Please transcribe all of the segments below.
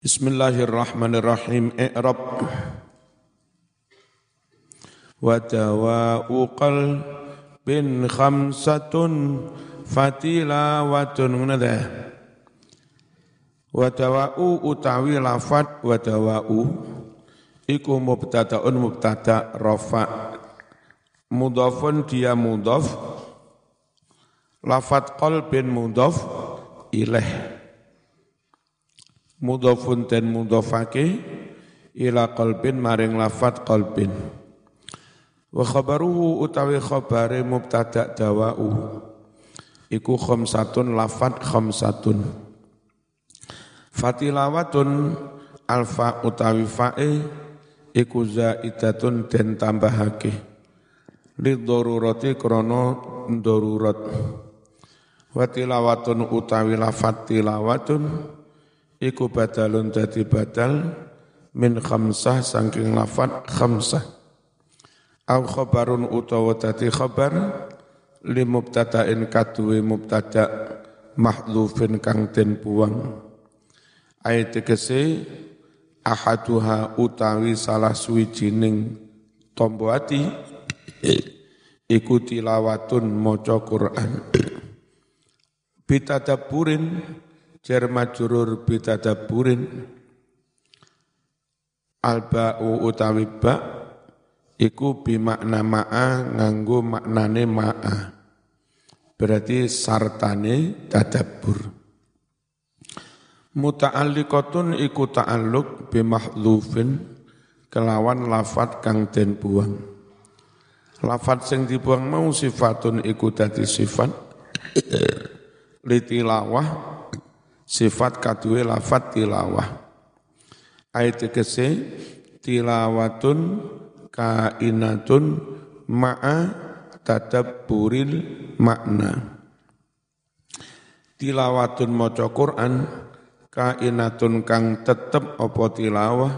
Bismillahirrahmanirrahim. I'rab. Wa dawa'u qalbin khamsatun fatilawatun ngene Wa dawa'u utawi lafat wa dawa'u iku mubtada'un mubtada' rafa. Mudhafun dia mudhaf. Lafat qalbin mudhaf ilaih mudhafun dan mudhafake ila qalbin maring lafat qalbin. Wa khabaruhu utawi khabare mubtada dawa'u. Iku khamsatun lafat khamsatun. Fatilawatun alfa utawi fa'e iku zaidatun den tambahake. Lidorurati krono darurat. Wa tilawatun utawi lafat tilawatun iku badalun dadi badal min khamsah saking lafat khamsah. Au khabarun utawa dadi khabar li mubtada'in kadue mubtada mahdhufin kang den buang. Ayat tegese ahaduha utawi salah suwijining tombo ati iku tilawatun maca Quran. Bitadaburin jar majrur bitadabburin. Alba'u utawi ba iku bimakna ma'a nganggo maknane ma'a. Berarti sartane tadabbur. Muta'alliqatun iku ta'alluq bimahdhufin kelawan lafat kang den buang. Lafat sing dibuang mau sifatun iku dadi sifat litilawah sifat kadue lafat tilawah. Ayat kese tilawatun kainatun ma'a tadabburil makna. Tilawatun maca Quran kainatun kang tetep apa tilawah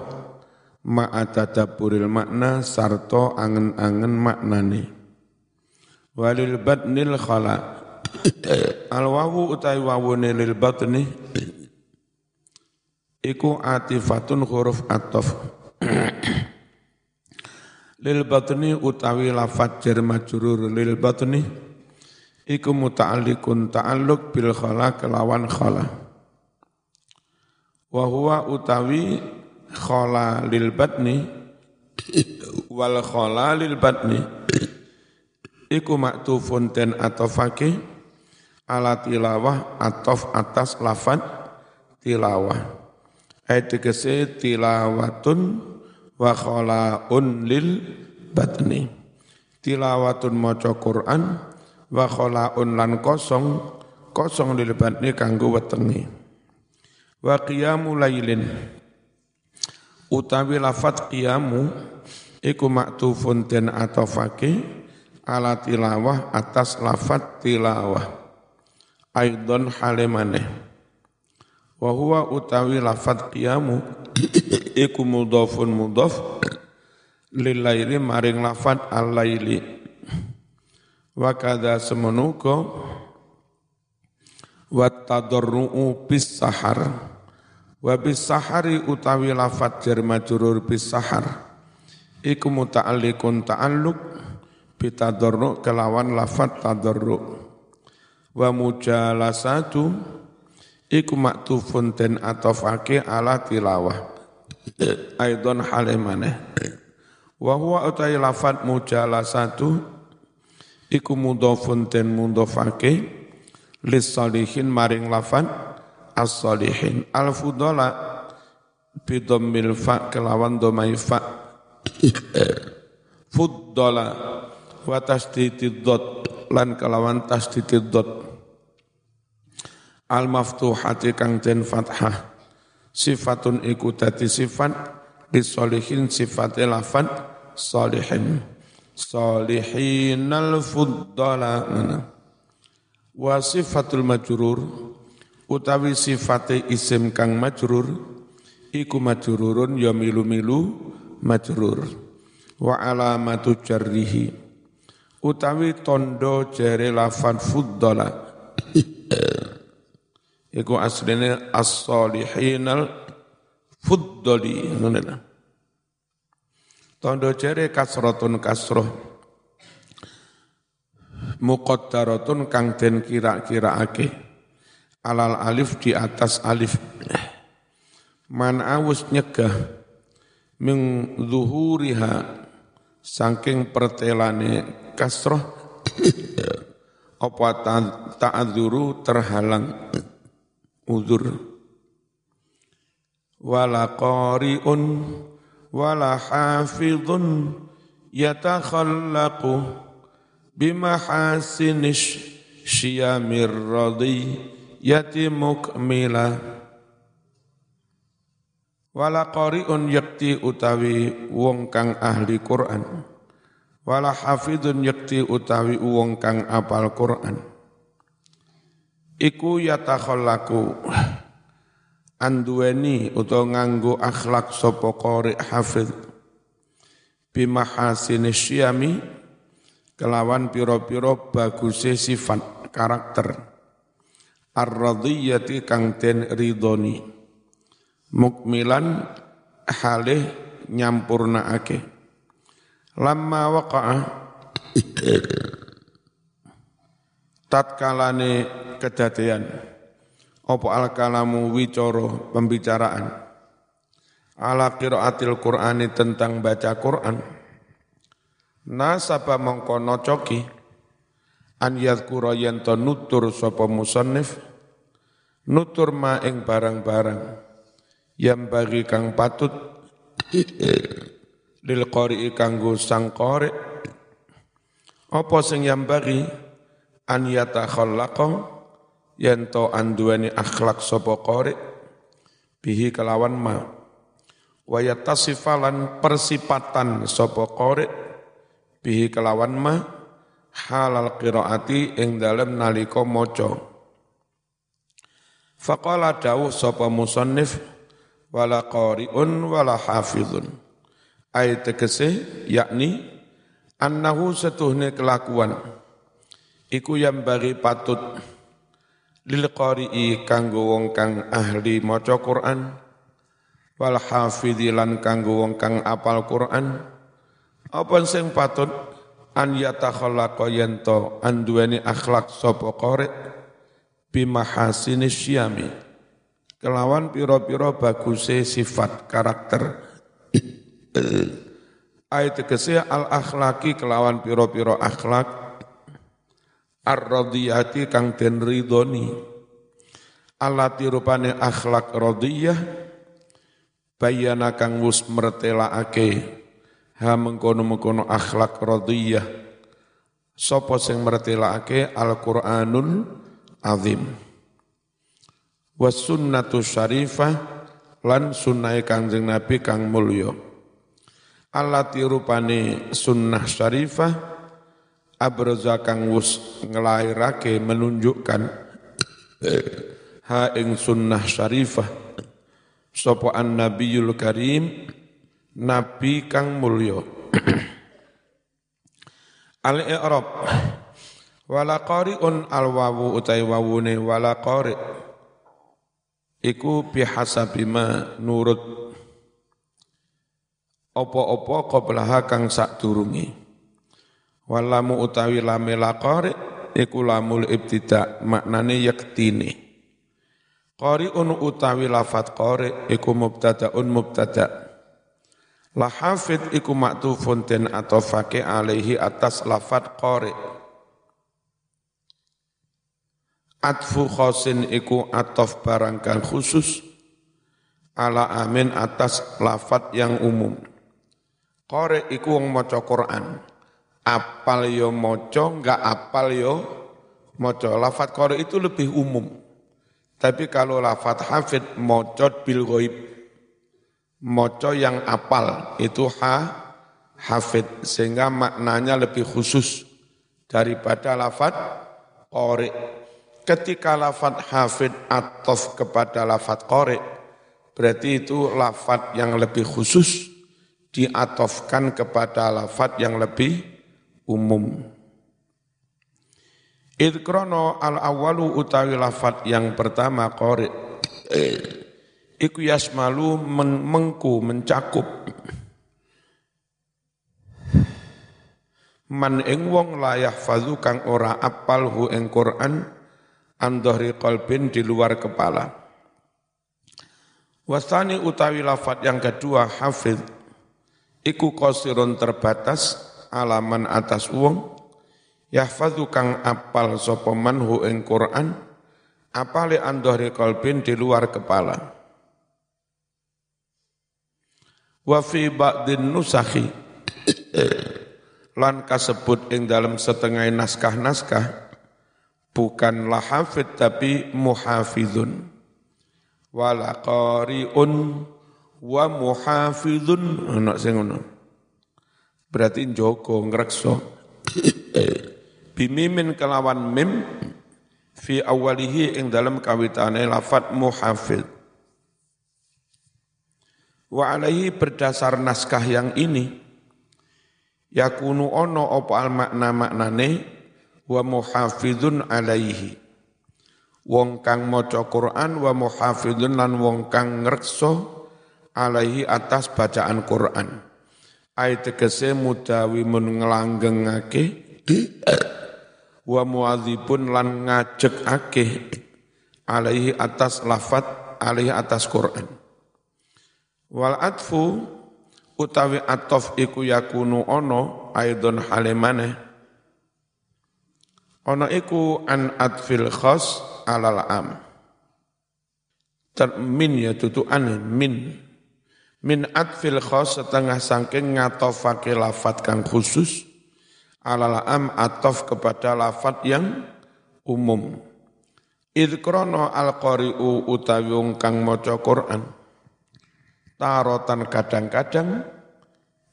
ma'a tadabburil makna sarto angen-angen maknane. Walil badnil khala al wawu utai wawune lil batni iku atifatun huruf atof. Lil batni utawi lafat jar majrur. Lil batni iku muta'alliqun ta'alluq bil khala kelawan khala. Wa huwa utawi khala lil batni wal khala lil batni iku maktufun ten atofake ala tilawah atof atas lafad tilawah. Ayat tegese tilawatun wa khalaun lil batni. Tilawatun maca Quran wa khalaun lan kosong kosong lil batni kanggo wetenge. Wa qiyamu lailin. Utawi lafat qiyamu iku maktufun den atofake ala tilawah atas lafat tilawah aidon halemane wa huwa utawi lafat qiyamu iku mudhafun mudhaf lillaili maring lafat al-laili. Wa kadza semenuka wa tadarruu bis sahar wa bis sahari utawi lafat jar majrur bis sahar iku muta'alliqun ta'alluq bitadarru kelawan lafat tadarru wa mujalasatu iku maktufun den atofake ala tilawah. Aidon halimane wa huwa utai lafat mujalasatu iku mudhafun den mudhafake lis salihin maring lafat as-salihin al fudala bidammil fa kelawan domai fa. Fuddala wa tasdidid lan kelawan tasdidid dot al maftuhati kang den fathah. Sifatun iku dadi sifat disolihin sifat lafat salihin salihin al fuddala wa sifatul majrur utawi sifate isim kang majrur iku majrurun ya milu-milu majrur. Wa alamatu jarrihi utawi tondo jere lafat fuddala Iku aslinya as-salihinal fuddoli ngono Tondo jere kasrotun kasroh muqaddaratun kang den kira-kiraake alal alif di atas alif. Man awus nyegah ming zuhuriha saking pertelane kasroh. Apa ta'adzuru terhalang uzur wala qari'un wala hafidhun yatakhallaqu bimahasinish syamir radiyati mukmila wala qari'un yakti utawi wong kang ahli Quran. Wala hafidun yakti utawi wong kang apal Quran iku yatakhallaku anduweni utawa nganggo akhlak sapa qari hafid bimahasin syami kelawan piro-piro baguse sifat karakter. Ar-radiyati kang den ridoni mukmilan halih nyampurnaake lamma waqa'a tatkalane kedadian apa al kalamu wicoro pembicaraan? Ala qiraatil qur'ani tentang baca Quran. Nasaba mongko nocoki an yadhkura nutur sapa musannif nutur ma ing barang-barang yang bagi kang patut lil qari'i kanggo sang qari. Apa sing yang bagi an yatakhallaqa yen to anduweni akhlak sapa qari bihi kelawan ma. Wa yatasifalan persipatan sapa qari bihi kelawan ma halal qiraati ing dalem nalika maca. Faqala dawuh sapa musannif wala qari'un wala hafizun. Ayat tegese yakni annahu setuhne kelakuan iku yang bagi patut lil qari'i kanggo wong kang ahli maca Quran wal hafidhi lan kanggo wong kang apal Quran. Apa sing patut? An yatakhallaqa yanto anduweni akhlak sapa qari bimahasini syami. Kelawan piro-piro baguse sifat karakter. Ayat tegese al akhlaki kelawan piro-piro akhlak ar-radiyati kang den ridoni alati rupane akhlak radiyah bayana kang wus mertelaake ha mengkono-mengkono akhlak radiyah. Sapa sing mertelaake Al-Qur'anul azim. Was sunnatu syarifah lan sunnah Kanjeng Nabi kang mulya. Allati rupane sunnah syarifah abraza kang wus nglairake menunjukkan ha ing sunnah syarifah sapa an nabiyul karim nabi kang mulya. Al i'rab wala qari'un al wawu utai wawune wala qari iku bihasabima nurut. Opo-opo qablaha kang sadurunge walamu utawi lame laqari iku lamul ibtida maknane yaktine qari'un utawi lafat qari iku mubtadaun mubtada. La hafid iku maktufun den atofake alaihi atas lafat qari. Atfu khosin iku atof barangkan khusus ala amin atas lafat yang umum. Kore iku wong maca Quran. Apal yo maca, enggak apal yo maca. Lafat kore itu lebih umum. Tapi kalau lafat hafid mocot bil ghaib. Moco yang apal itu ha hafid sehingga maknanya lebih khusus daripada lafat kore. Ketika lafat hafid atof kepada lafat kore, berarti itu lafat yang lebih khusus diatofkan kepada lafat yang lebih umum. Idkrono al awalu utawi lafat yang pertama qori. iku yasmalu men mengku mencakup man ing wong layah fazu kang ora apal hu ing Quran andhari qalbin di luar kepala Wasani utawi lafat yang kedua hafid iku kosirun terbatas alaman atas wong yahfadzu kang apal sapa manhu ing Quran apale andhari qalbin di luar kepala. Wa fi ba'din nusakhi lan kasebut ing dalam setengah naskah-naskah bukanlah hafid tapi muhafizun. Wala qari'un wa muhafizun ana sing ngono berarti njogo ngrekso. Bimimin kelawan mim fi awalihi ing dalam kawitane lafat muhafiz wa alaihi berdasar naskah yang ini yakunu ono apa al makna maknane wa muhafizun alaihi. Wong kang maca Quran wa muhafidun lan wong kang ngrekso alaihi atas bacaan Quran ayat tegese mudawi mun nglanggengake wa muadzibun lan ngajekake alaihi atas lafat alaihi atas Quran wal atfu utawi atof iku yakunu ono aidon halimane Ono iku an adfil khas alal am. Termin ya tutu an min. Min adfil khas setengah sangking ngatofake lafat kang khusus alal am atof kepada lafat yang umum. Idh krono al-qari'u utawi kang maca Qur'an. Tarotan kadang-kadang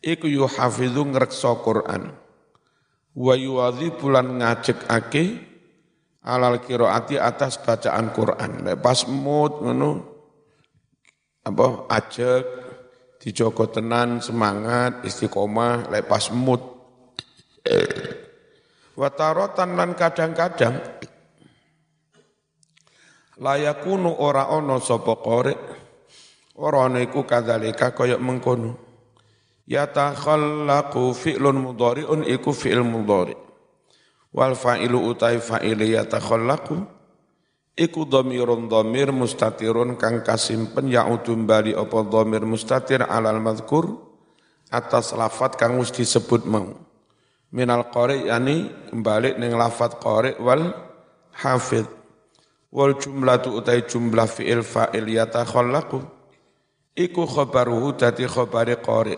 iku yuhafidhu ngrekso Qur'an wa yuwadhi bulan ake alal kiroati atas bacaan Quran. Pas mood ngono apa ajek dijogo tenan semangat istiqomah lek pas mood. Watarotan lan kadang-kadang layakunu ora ono sapa qori ora ana iku kadzalika kaya mengkono. Yatakhallaqu fi'lun mudhari'un iku fi'il mudhari' wal fa'ilu utai fa'ili yatakhallaqu iku dhamirun dhamir mustatirun kang kasimpen ya'udum bali apa dhamir mustatir alal madhkur atas lafat kang wis disebut mau. Minal qari yani balik ning lafat qari wal hafid wal jumlatu utai jumlah fi'il fa'il yatakhallaqu. Iku khabaruhu dadi khabari qari'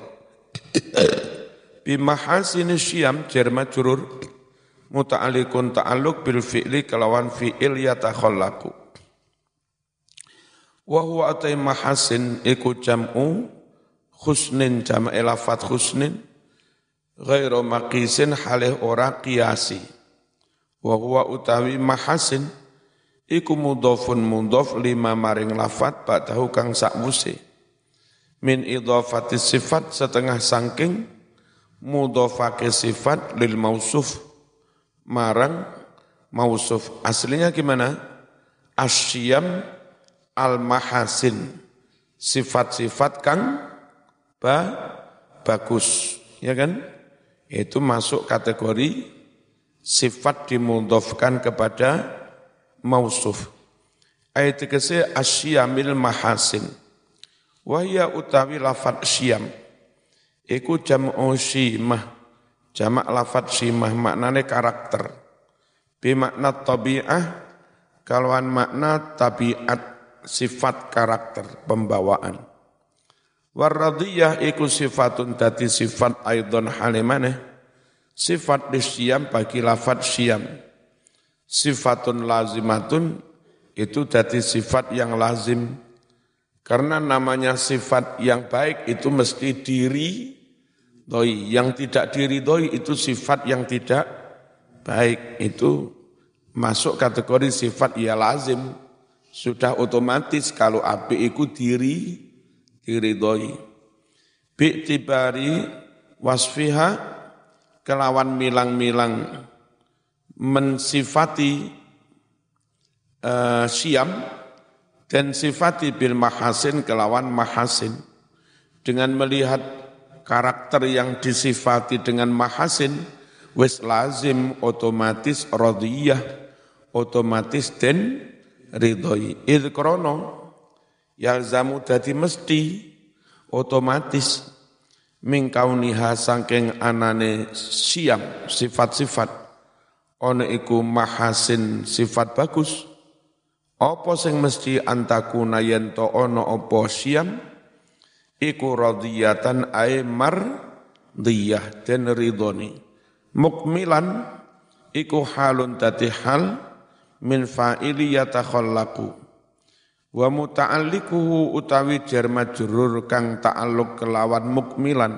Bimahasin syam jerma jurur muta'alikun ta'aluk bil fi'li kelawan fi'il yatakhallaqu. Wa huwa atai mahasin iku jam'u khusnin jam'a lafat khusnin ghairu maqisin halih ora qiyasi. Wa huwa utawi mahasin iku mudhafun mudhaf lima maring lafat ba'dahu kang sakwuse min idhafati sifat setengah sangking mudhafake sifat lil mausuf marang mausuf aslinya gimana? Asyam al mahasin sifat-sifat kang ba bagus ya kan? Itu masuk kategori sifat dimudhafkan kepada mausuf ayat ke asyamil mahasin. Wahya utawi lafat syam. Iku jam'u syimah. Jamak lafat syimah maknane karakter. Bimakna tabi'ah, kalauan makna tabiat sifat karakter pembawaan. Warradiyah iku sifatun dati sifat aidon halimane. Sifat disyam bagi lafat syam. Sifatun lazimatun itu dati sifat yang lazim karena namanya sifat yang baik itu mesti diri doi. Yang tidak diri doi itu sifat yang tidak baik. Itu masuk kategori sifat ya lazim. Sudah otomatis kalau api itu diri, diri doi. Bi'tibari wasfiha kelawan milang-milang mensifati uh, siam dan sifati bil mahasin kelawan mahasin dengan melihat karakter yang disifati dengan mahasin wis lazim otomatis radiyah otomatis dan ridhoi. Id krono yalzamu dadi mesti otomatis mingkauniha sangking anane siam sifat-sifat. Ono iku mahasin sifat bagus. Apa sing mesti antakuna yen ono apa siam iku radiyatan ay mardiyah den ridhoni. Mukmilan iku halun dadi hal min fa'ili yatakhallaqu. Wa muta'allikuhu utawi jar kang ta'alluq kelawan mukmilan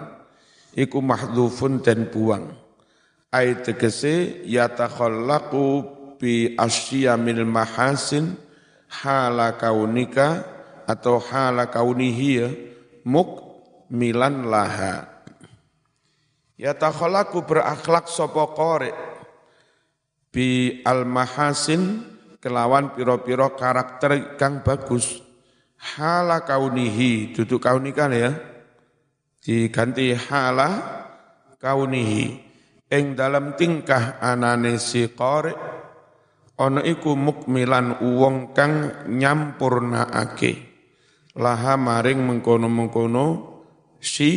iku mahdhufun dan buang. Ay tegese yatakhallaqu bi asyamil mahasin hala kaunika atau hala kaunihi muk milan laha. Ya takhalaku berakhlak sopo kore bi al mahasin kelawan piro-piro karakter kang bagus. Hala kaunihi, duduk kaunikan ya. Diganti hala kaunihi. Eng dalam tingkah anane si korek ana iku mukmilan wong kang nyampurnaake laha maring mengkono-mengkono si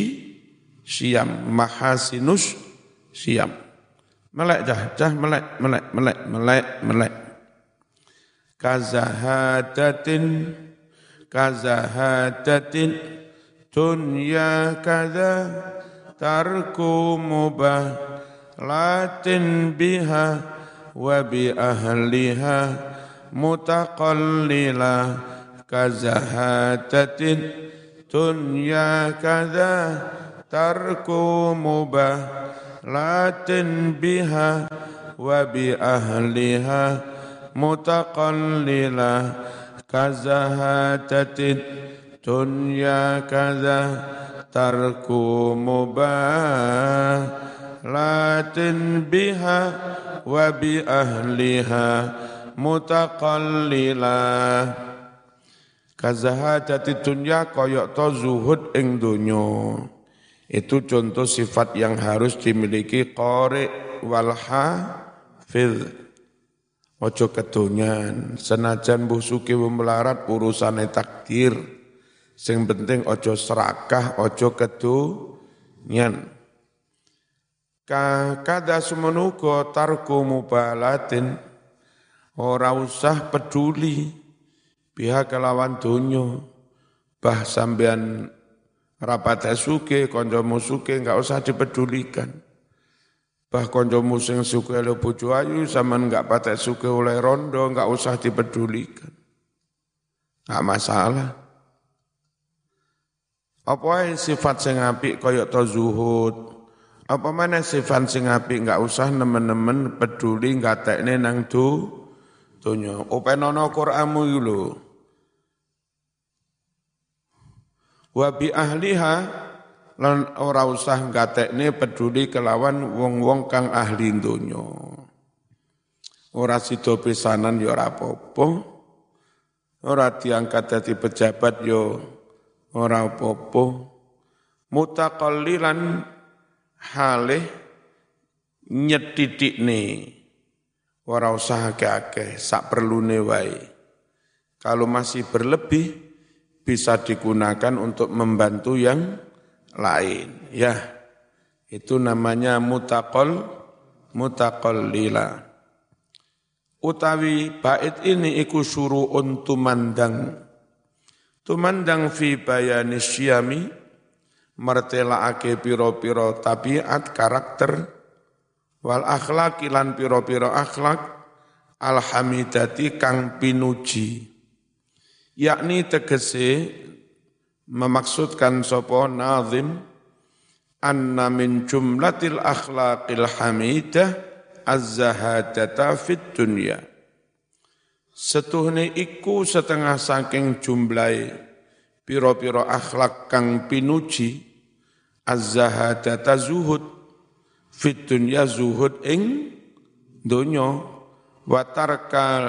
siam. Mahasinus siam. Melek dah dah melek melek melek melek melek. Kazahadatin kazahadatin. Dunya kaza tarku mubah latin biha kazahatatin dunya kaza tarku mubah latin biha wa bi ahliha mutaqallilah kazahatatin dunya kaza tarku mubah latin biha wa bi ahliha kazahadati dunya koyok to zuhud ing donya. Itu contoh sifat yang harus dimiliki qari wal hafiz ojo kedonyan senajan mbuh suki melarat urusane takdir. Sing penting ojo serakah ojo kedonyan. Kada semenuko tarku mubalatin. Ora usah peduli pihak kelawan dunyo bah sampean rapat suke koncomu suke enggak usah dipedulikan. Bah koncomu sing suke oleh bojo ayu sampean enggak patek suke oleh rondo enggak usah dipedulikan. Enggak masalah. Apa sifat sing apik kaya to zuhud? Apa mana sifat sing apik enggak usah nemen-nemen peduli tekne nang du donya. Openono Qur'anmu lho. Wa bi ahliha lan ora usah tekne peduli kelawan wong-wong kang ahli donya. Ora sida pisanan ya ora apa-apa. Ora diangkat dadi pejabat ya ora apa-apa. Mutaqallilan halih nyetidikne ora usah akeh-akeh sak perlune wae. Kalau masih berlebih bisa digunakan untuk membantu yang lain. Ya, itu namanya mutakol lila. Utawi bait ini iku suru'un tumandang. Tumandang fi bayani syami mertelaake piro-piro tabiat karakter wal akhlak lan piro-piro akhlak alhamidati kang pinuji yakni tegese memaksudkan sopo nazim anna min jumlatil akhlaqil hamidah az-zahadata fit dunya. Setuhne iku setengah saking jumlahe piro-piro akhlak kang pinuji az-zahadata zuhud fit dunya zuhud ing donya. Wa tarkal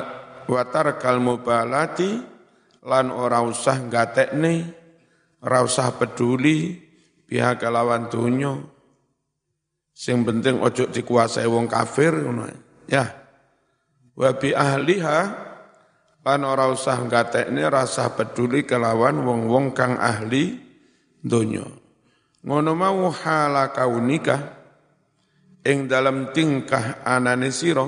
wa tarkal mubalati lan ora usah gatekne ora usah peduli pihak kelawan dunya sing penting ojo dikuasai wong kafir ngono. Ya. Wa bi ahliha lan ora usah gatekne rasa peduli kelawan wong-wong kang ahli donya. Ngono mau hala kaunika ing dalam tingkah anane sira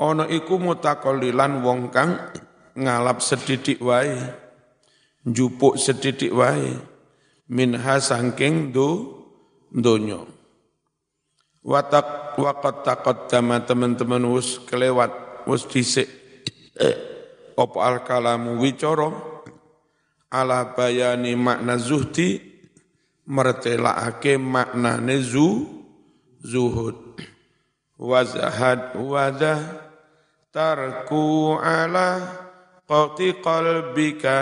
ana iku mutakallilan wong kang ngalap sedidik wae njupuk sedidik wae minha sangking do donya. Watak waqat taqaddama teman-teman wis kelewat wis dhisik apa al kalamu wicara? Ala bayani makna zuhdi mertelaake maknane zu zuhud. Wazahad wadah tarku ala qati qalbika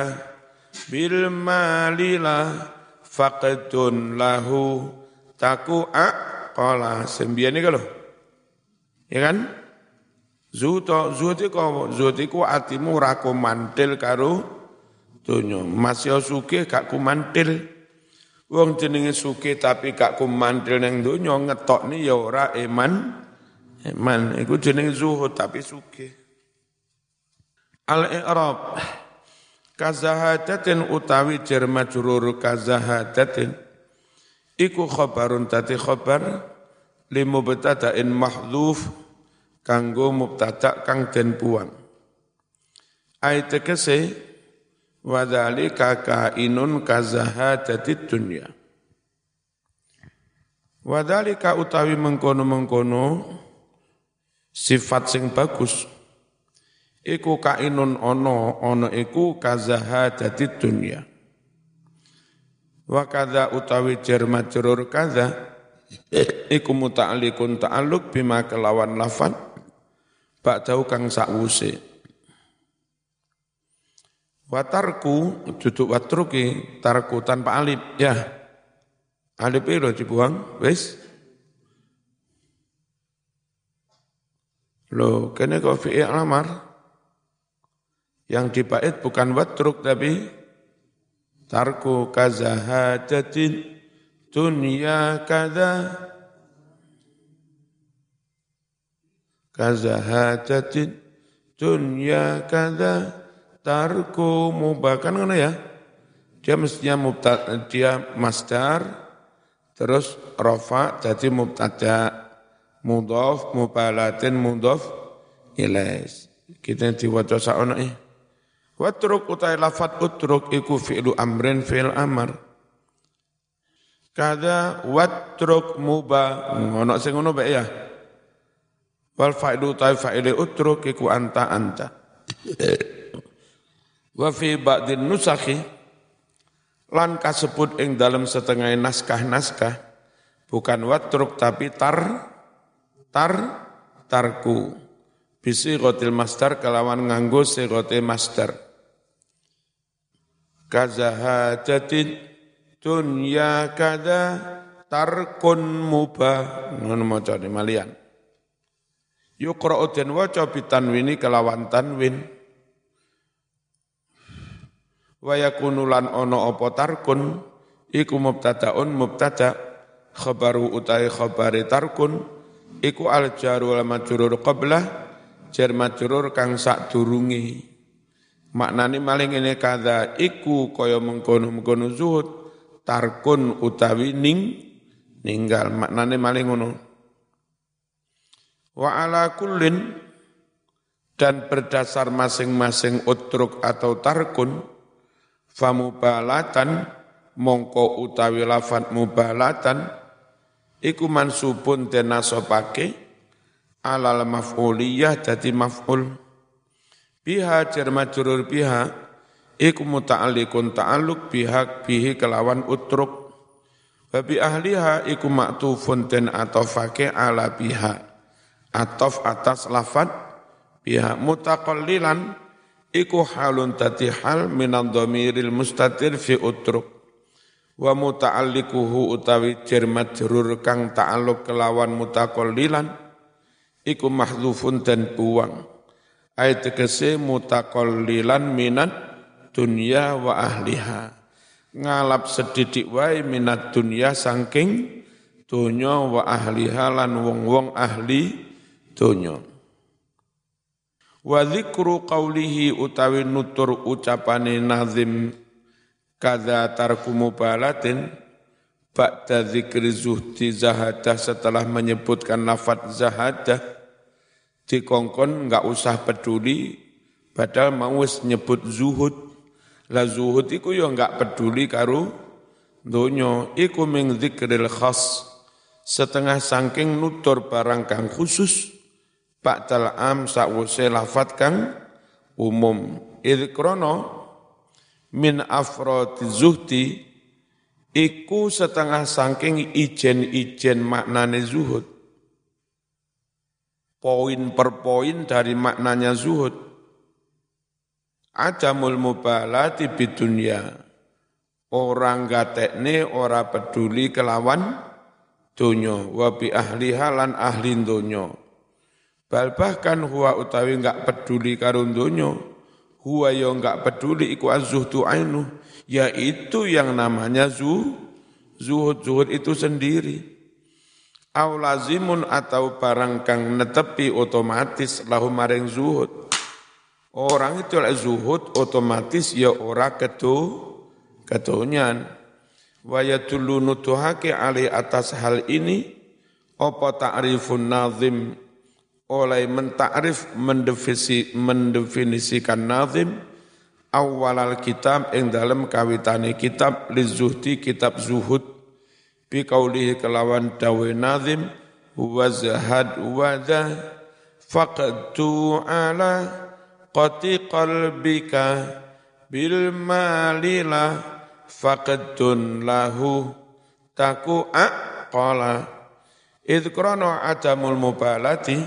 bil malila faqdun lahu taku a qala sembian iki lho ya kan? Zuto zuti ko zuti ku atimu ra mantil karo donya. Masih suke gak kumantil wong jenenge suke tapi gak kumantil ning donya ngetokne ya ora eman eman. Iku jenenge zuhud tapi suke al i'rab Kazahadatin utawi jar majrur kazahadatin. Iku khabarun tati khabar li mubtada'in mahdhuf kanggo mubtada' kang den buang. Ayat wa dzalika kainun kazahadati dunya. Wa dzalika utawi mengkono-mengkono sifat sing bagus iku kainun ono ono iku kazahadati dunya wa kadza utawi jar majrur kadza iku muta'alliqun ta'alluq bima kelawan lafan ba'dau kang sakwuse watarku duduk watruki tarku tanpa alif. Ya alif itu dibuang? Wis. Lo kene kok fi'il amar yang dibait bukan watruk tapi tarku kazahadatin dunya kada kazahadatin dunya kada tarku mubakan ngono ya? Dia mestinya mubtada dia masdar terus rafa jadi mubtada mudhaf mubalatin mudhaf ilais kita diwaca saono eh Watruk utai lafat utruk iku fi'lu amrin fi'l amar. Kada watruk muba ngono sing ngono bae ya. Wal fa'ilu utai fa'ili utruk iku anta anta. Wa fi ba'din nusakhi lan kasebut ing dalam setengah naskah-naskah bukan watruk tapi tar tar tarku bisi rotil master kelawan nganggo sigotil master kazahadatin dunya kada tarkun mubah. Ngono maca malian. Yuqra'u den waca bitanwini kelawan tanwin. Wa lan ana apa tarkun? Iku mubtadaun mubtada. Khabaru utai khabari tarkun. Iku al jaru wal majrur qablah. Jar majrur kang sak durungi Maknane maling ini kada iku kaya mengkono-mengkono zuhud tarkun utawi ning ninggal maknane maling ngono. Wa ala kullin dan berdasar masing-masing utruk atau tarkun famubalatan mongko utawi lafat mubalatan iku mansubun den nasabake alal maf'uliyah dadi maf'ul Biha jar majrur biha iku muta'alliqun ta'alluq biha bihi kelawan utruk. Wa bi ahliha iku maktufun den atofake ala biha. Atof atas lafat biha. Mutaqallilan iku halun tati hal minan dhamiril mustatir fi utruk. Wa muta'alliquhu utawi jar majrur kang ta'alluq kelawan mutaqallilan iku mahdzufun dan buang Ayat tegese mutakollilan minat dunya wa ahliha. Ngalap sedidik wae minat dunya sangking dunya wa ahliha lan wong-wong ahli dunya. Wa dzikru qawlihi utawi nutur ucapane nazim kadza tarku mubalatin ba'da dzikri zuhdi zahadah setelah menyebutkan lafat zahadah dikongkon enggak usah peduli. Padahal mau nyebut zuhud. La zuhud iku ya enggak peduli karo donya. Iku ming dzikril khas. Setengah sangking nutur barang kang khusus. Ba'dal am sakwuse lafat kang umum. Idh krono min afrodi zuhdi iku setengah saking ijen-ijen maknane zuhud. Poin per poin dari maknanya zuhud. Adamul mubalati bidunya. Orang gatekne ora peduli kelawan dunyo. Wabi ahli halan ahli dunyo Bal bahkan huwa utawi enggak peduli karo donya, huwa yo enggak peduli iku azzuhdu ainu, yaitu yang namanya zu, zuhud zuhud itu sendiri. Au lazimun atau barang kang netepi otomatis lahu maring zuhud. Orang itu oleh zuhud otomatis ya ora ketu ketunyan. Wa yadullu nutuhake ali atas hal ini apa ta'rifun nazim oleh mentakrif mendefinisi, mendefinisikan nazim awal kitab ing dalam kawitane kitab lizuhdi kitab zuhud bi kaulihi kelawan dawe nazim wa zahad wa faqtu ala qati qalbika bil malila faqdun lahu taku aqala. Idkrana adamul mubalati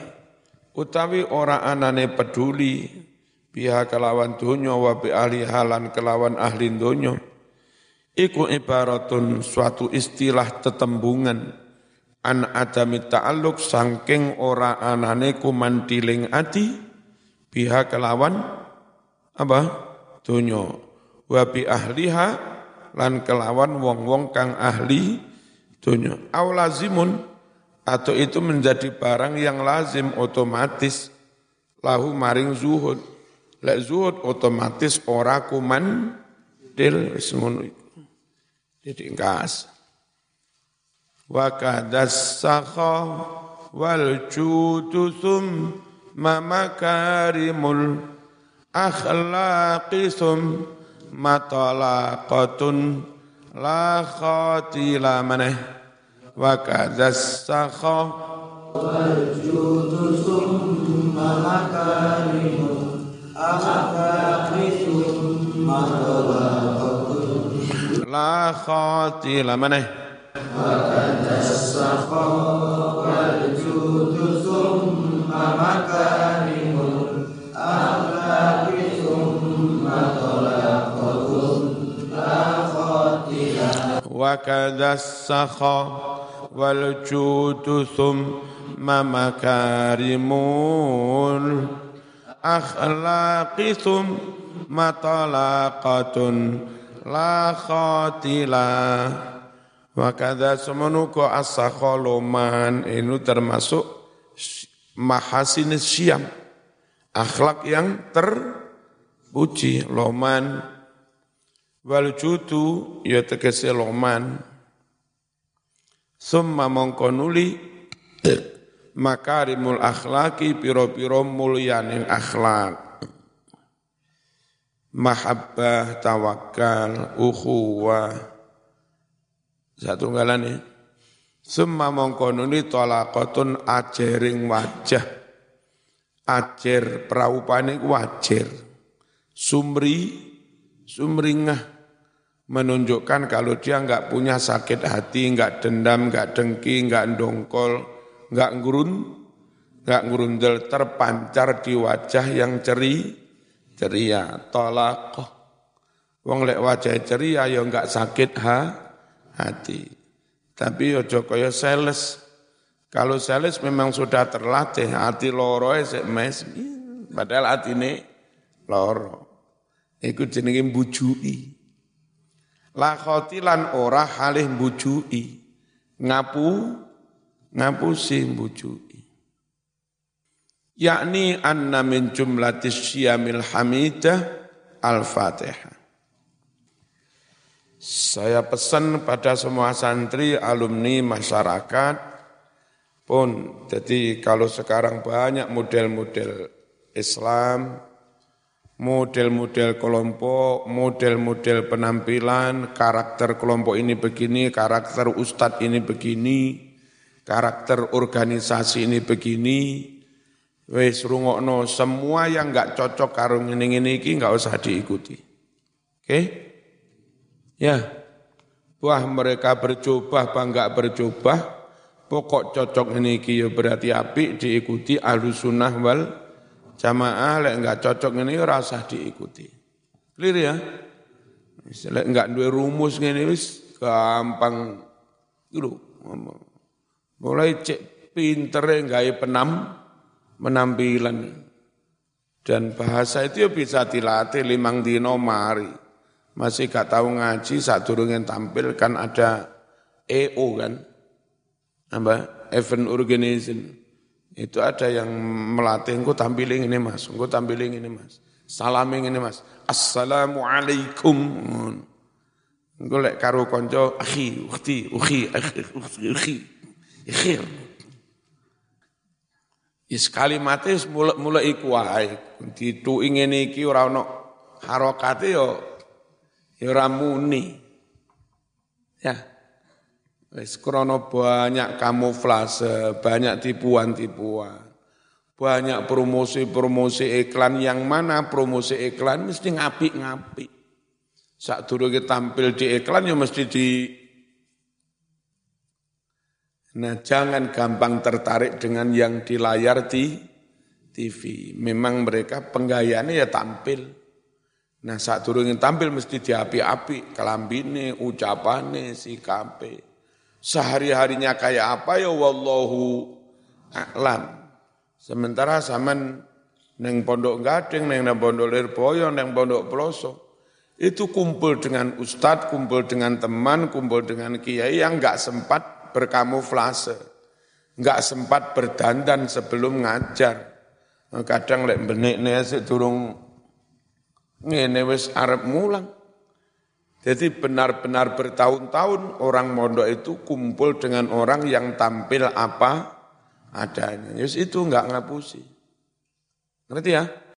utawi ora anane peduli biha kelawan donya wa bi ahli halan kelawan ahli donya iku ibaratun suatu istilah tetembungan. An adami ta'alluq sangking ora anane kumantiling ati biha kelawan apa? Donya. Wa bi ahliha lan kelawan wong-wong kang ahli donya. Aulazimun atau itu menjadi barang yang lazim otomatis. Lahu maring zuhud. Lek zuhud otomatis ora kuman dil semono iku diringkas wa kadas sakha wal judu summa makarimul akhlaqi summa talaqatun la khatila maneh. Wa kadas sakha wal judu summa makarimul akhlaqi summa talaqatun لا خاتل منه. وكان السخاء والجود ثم مكارم الأخلاق ثم طلاقة لا خاتل وكذا السخاء والجود ثم مكارم الأخلاق ثم طلاقة la khatila wa kadza semenuko asakholuman ini termasuk mahasin siam. Akhlak yang terpuji. Loman. Wal judu ya tegese loman. Summa mongko nuli makarimul akhlaki piro-piro mulyaning akhlak. Mahabbah, tawakal, ukhuwah. Satu ngalane. Summa mongko nuli tolakotun ajering wajah. Ajer praupane wajer. Sumri, sumringah menunjukkan kalau dia enggak punya sakit hati, enggak dendam, enggak dengki, enggak dongkol, enggak ngurun, enggak ngurundel terpancar di wajah yang ceri, ceria, tolak. Wong lek wajah ceria ya enggak sakit ha, hati. Tapi ojo kaya sales. Kalau sales memang sudah terlatih, hati loro sik mes, Padahal atine loro. Iku jenenge mbujui. La khotilan ora halih mbujui. Ngapu ngapusi mbujui. Yakni anna min jumlatis syamil hamidah al-fatihah. Saya pesan pada semua santri, alumni, masyarakat, pun jadi kalau sekarang banyak model-model Islam, model-model kelompok, model-model penampilan, karakter kelompok ini begini, karakter ustadz ini begini, karakter organisasi ini begini, wes rungokno semua yang enggak cocok karo ngene-ngene iki enggak usah diikuti. Oke? Okay? Ya. Wah mereka bercoba bangga bercoba, pokok cocok ini ya berarti api diikuti sunnah wal jamaah, lek enggak cocok ini rasa diikuti. Clear ya? Lek enggak dua rumus ini wis gampang dulu. Mulai cek pinter enggak penam menampilan dan bahasa itu ya bisa dilatih limang dino mari. Masih gak tahu ngaji saat turunnya tampil kan ada EO kan? Apa? Event organizing. Itu ada yang melatih engkau tampilin ini mas. Engkau tampilin ini mas. Salamin ini mas. Assalamualaikum. Engkau lek karo konco akhi ukhti ukhi akhi ukhi ukhi Is kalimate mulai mulai iku wae. Ditu ingin iki ora ono harokate yo Ya ora muni. Ya. Wis krana banyak kamuflase, banyak tipuan-tipuan. Banyak promosi-promosi iklan yang mana promosi iklan mesti ngapik-ngapik. Saat dulu kita tampil di iklan ya mesti di Nah jangan gampang tertarik dengan yang di layar di TV. Memang mereka penggayaannya ya tampil. Nah saat turun tampil mesti diapi-api, kelambine, ucapane, sikape. Sehari-harinya kayak apa ya wallahu a'lam. Sementara zaman neng pondok gading, neng pondok lirboyo, neng pondok peloso, itu kumpul dengan ustadz, kumpul dengan teman, kumpul dengan kiai yang nggak sempat berkamuflase, nggak sempat berdandan sebelum ngajar. Kadang lek benek nih turung ngene wis arep mulang. Jadi benar-benar bertahun-tahun orang mondok itu kumpul dengan orang yang tampil apa adanya. Yus itu enggak ngapusi. Ngerti ya?